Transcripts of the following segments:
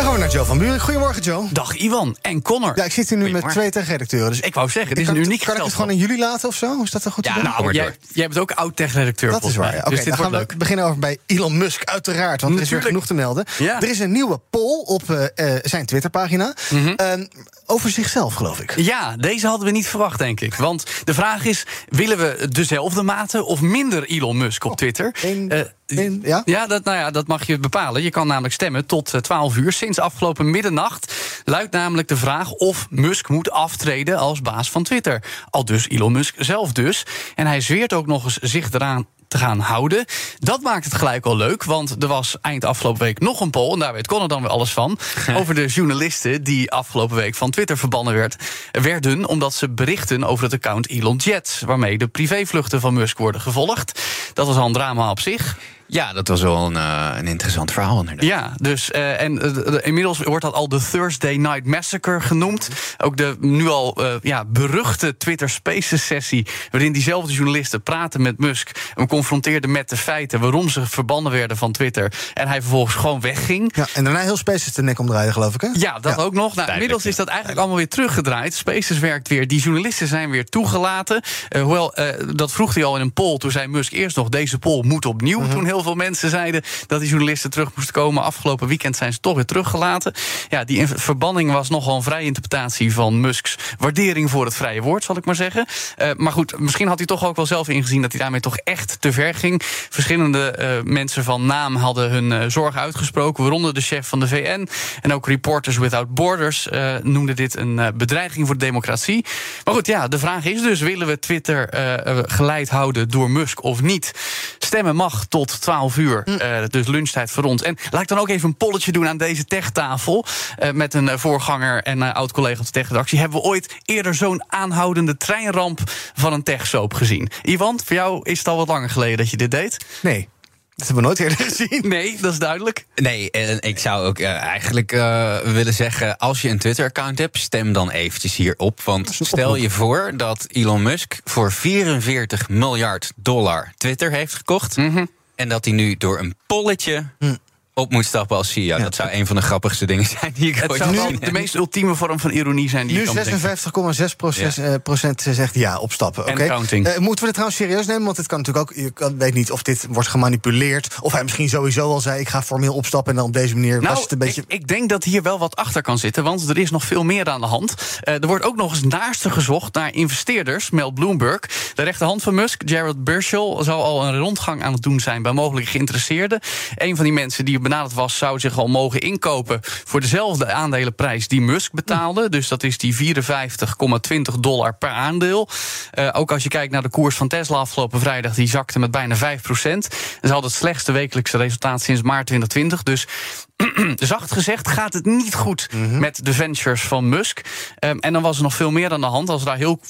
Dan gaan we naar Joe van Buren. Goedemorgen, Joe. Dag Iwan en Connor. Ja, ik zit hier nu met twee tech-redacteuren. Dus Ik wou zeggen, dit is een uniek Kan ik het gewoon aan jullie laten of zo? Is dat een goed Ja, idee? nou, jij, jij bent ook oud-tech-redacteur. Dat is waar. Oké, dus dan gaan we beginnen over bij Elon Musk, uiteraard. Want er is weer genoeg te melden. Ja. Er is een nieuwe poll op eh, eh, zijn Twitterpagina. Mhm. Ehm, over zichzelf, geloof ik. Ja, deze hadden we niet verwacht, denk ik. Want de vraag is: willen we dezelfde mate of minder Elon Musk op Twitter? Eh, ja? Ja, dat, nou ja, dat mag je bepalen. Je kan namelijk stemmen tot eh, 12 uur. Sinds afgelopen middernacht luidt namelijk de vraag of Musk moet aftreden als baas van Twitter. Al dus Elon Musk zelf dus. En hij zweert ook nog eens zich eraan te gaan houden. Dat maakt het gelijk al leuk, want er was eind afgelopen week nog een poll... en daar weet Connor dan weer alles van... over de journalisten die afgelopen week van Twitter verbannen werd, werden... omdat ze berichten over het account Elon Jet... waarmee de privévluchten van Musk worden gevolgd. Dat was al een drama op zich. Ja, dat was wel een, eh, een interessant verhaal inderdaad. Ja, dus eh, en eh, de- inmiddels wordt dat al de Thursday Night Massacre genoemd. Ook de nu al eh, ja, beruchte Twitter Spaces sessie, waarin diezelfde journalisten praten met Musk, hem confronteerden met de feiten waarom ze verbannen werden van Twitter, en hij vervolgens gewoon wegging. Ja, en daarna heel Spaces de nek omdraaien, geloof ik, hè? Ja, dat ook nog. Nou, inmiddels is dat eigenlijk allemaal weer teruggedraaid. Spaces werkt weer. Die journalisten zijn weer toegelaten. Eh, hoewel, eh, dat vroeg hij al in een poll. Toen zei Musk eerst nog, deze poll moet opnieuw. Toen heel veel mensen zeiden dat die journalisten terug moesten komen. Afgelopen weekend zijn ze toch weer teruggelaten. Ja, die in- verbanning was nogal een vrije interpretatie van Musks waardering voor het vrije woord, zal ik maar zeggen. Eh, maar goed, misschien had hij toch ook wel zelf ingezien dat hij daarmee toch echt te ver ging. Verschillende eh, mensen van naam hadden hun eh, zorgen uitgesproken, waaronder de chef van de VN. En ook Reporters Without Borders noemden dit een bedreiging voor de democratie. Maar goed, ja, de vraag is dus: willen we Twitter geleid houden door Musk of niet? Stemmen mag tot 12 uur, dus lunchtijd voor ons. En laat ik dan ook even een polletje doen aan deze techtafel. eh, met een eh, voorganger en oud-collega op de techredactie. Hebben we ooit eerder zo'n aanhoudende treinramp van een techsoap gezien? Iwan, voor jou is het al wat langer geleden dat je dit deed? Nee, dat hebben we nooit eerder gezien. Nee, dat is duidelijk. Nee, en ik zou ook eh, eigenlijk eh, willen zeggen... als je een Twitter-account hebt, stem dan eventjes hierop. Want stel je voor dat Elon Musk voor 44 miljard dollar Twitter heeft gekocht... en dat hij nu door een polletje op moet stappen als CEO. dat zou een van de grappigste dingen zijn die ik Het ooit zou de meest ultieme vorm van ironie zijn die Nu je kan bedenken. 56,6 procent, eh, procent zegt ja, opstappen. En Oké. counting. Eh, moeten we het trouwens serieus nemen? Want het kan natuurlijk ook. Je kan, weet niet of dit wordt gemanipuleerd. Of hij misschien sowieso al zei: ik ga formeel opstappen. En dan op deze manier was Nou, het een beetje. ik, ik denk dat hier wel wat achter kan zitten, want er is nog veel meer aan de hand. Eh, er wordt ook nog eens naaste gezocht naar investeerders, meldt Bloomberg. De rechterhand van Musk, Jared Burchell, zou al een rondgang aan het doen zijn bij mogelijke geïnteresseerden. Een van die mensen die benaderd was, zou zich al mogen inkopen voor dezelfde aandelenprijs die Musk betaalde. Dus dat is die 54,20 dollar per aandeel. Eh, ook als je kijkt naar de koers van Tesla afgelopen vrijdag, die zakte met bijna 5 procent. Dat is al het slechtste wekelijkse resultaat sinds maart 2020. Dus zacht gezegd gaat het niet goed met de ventures van Musk. Ehm, en dan was er nog veel meer aan de hand. Als we daar heel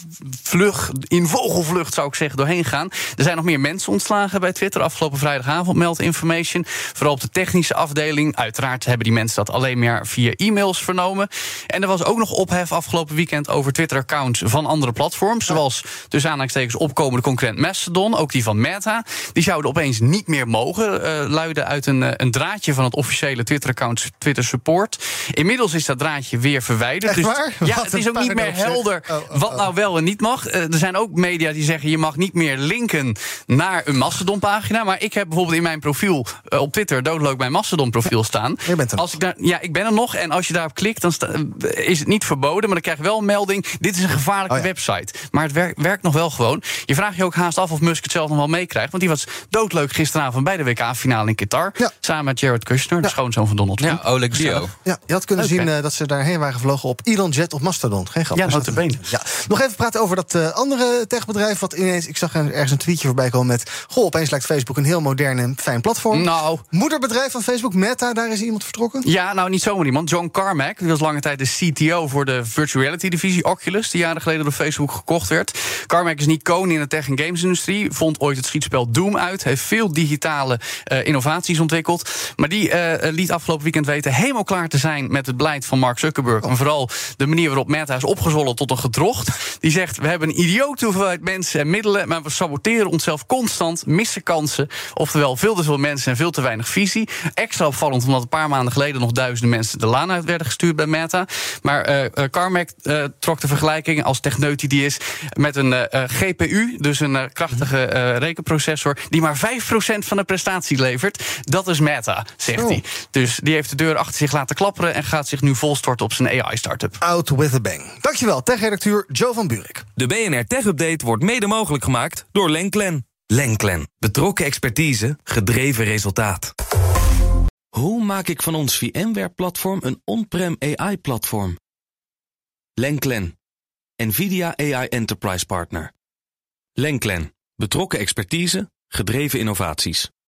vlug, in vogelvlucht zou ik zeggen, doorheen gaan. Er zijn nog meer mensen ontslagen bij Twitter. Afgelopen vrijdagavond meldt Information. Vooral op de technische afdeling. Uiteraard hebben die mensen dat alleen maar via e-mails vernomen. En er was ook nog ophef afgelopen weekend over Twitter-accounts van andere platforms. Zoals tussen aanhalingstekens opkomende concurrent Mastodon. Ook die van Meta. Die zouden opeens niet meer mogen. eh, luiden uit een, eh, een draadje van het officiële Twitter-account Twitter Support. Inmiddels is dat draadje weer verwijderd. Echt waar? Ja, Wat het is ook niet meer helder Oh, oh, wat oh. nou wel en niet mag. Eh, er zijn ook media die zeggen je mag niet meer linken naar een Mastodon-pagina. Maar ik heb bijvoorbeeld in mijn profiel eh, op Twitter doodleuk mijn Mastodon-profiel staan. Je bent er als ik daar, ja, ik ben er nog. En als je daarop klikt, dan eh, is het niet verboden. Maar dan krijg je wel een melding. Dit is een gevaarlijke Oh ja. website. Maar het werkt, werkt nog wel gewoon. Je vraagt je ook haast af of Musk het zelf nog wel meekrijgt. Want die was doodleuk gisteravond bij de WK-finale in Qatar. Ja. Samen met Jared Kushner, de schoonzoon van Donald Trump. Ja, Oleg Bio. Ja, Je had kunnen zien eh, dat ze daarheen waren gevlogen op Elon Jet op Mastodon. Geen grap. Ja, Dus notabene. Ja. Nog even praten over dat eh, andere techbedrijf. Wat ineens, ik zag ergens een tweetje voorbij komen met. Goh, opeens lijkt Facebook een heel modern en fijn platform. Nou, Moederbedrijf van Facebook, Meta, daar is iemand vertrokken. Ja, nou niet zomaar iemand. John Carmack, die was lange tijd de CTO voor de virtual reality divisie Oculus, die jaren geleden door Facebook gekocht werd. Carmack is niet koning in de tech- en gamesindustrie, vond ooit het schietspel Doom uit, heeft veel digitale eh, innovaties ontwikkeld. Maar die eh, liet afgelopen weekend weten helemaal klaar te zijn met het beleid van Mark Zuckerberg. En vooral de manier waarop Meta is opgezwollen tot een gedrocht. Die zegt: We hebben een idiote hoeveelheid mensen en middelen, maar we saboteren onszelf constant, missen kansen. Oftewel, veel te veel mensen en veel te weinig visie. Extra opvallend, omdat een paar maanden geleden nog duizenden mensen de laan uit werden gestuurd bij Meta. Maar eh, Carmack eh, trok de vergelijking als techneut die is met een GPU, dus een krachtige rekenprocessor, die maar 5% van de prestatie levert. Dat is Meta, zegt hij. Dus die heeft de deur achter zich laten klapperen en gaat zich nu volstorten op zijn AI-startup. Out with a bang. Dankjewel, tech-redacteur Joe van Buurik. De BNR Tech Update wordt mede mogelijk gemaakt door Lenklen. Lenklen. Betrokken expertise, gedreven resultaat. Hoe maak ik van ons VMware-platform een on-prem AI-platform? Lenklen. NVIDIA AI Enterprise Partner. Lenklen. Betrokken expertise, gedreven innovaties.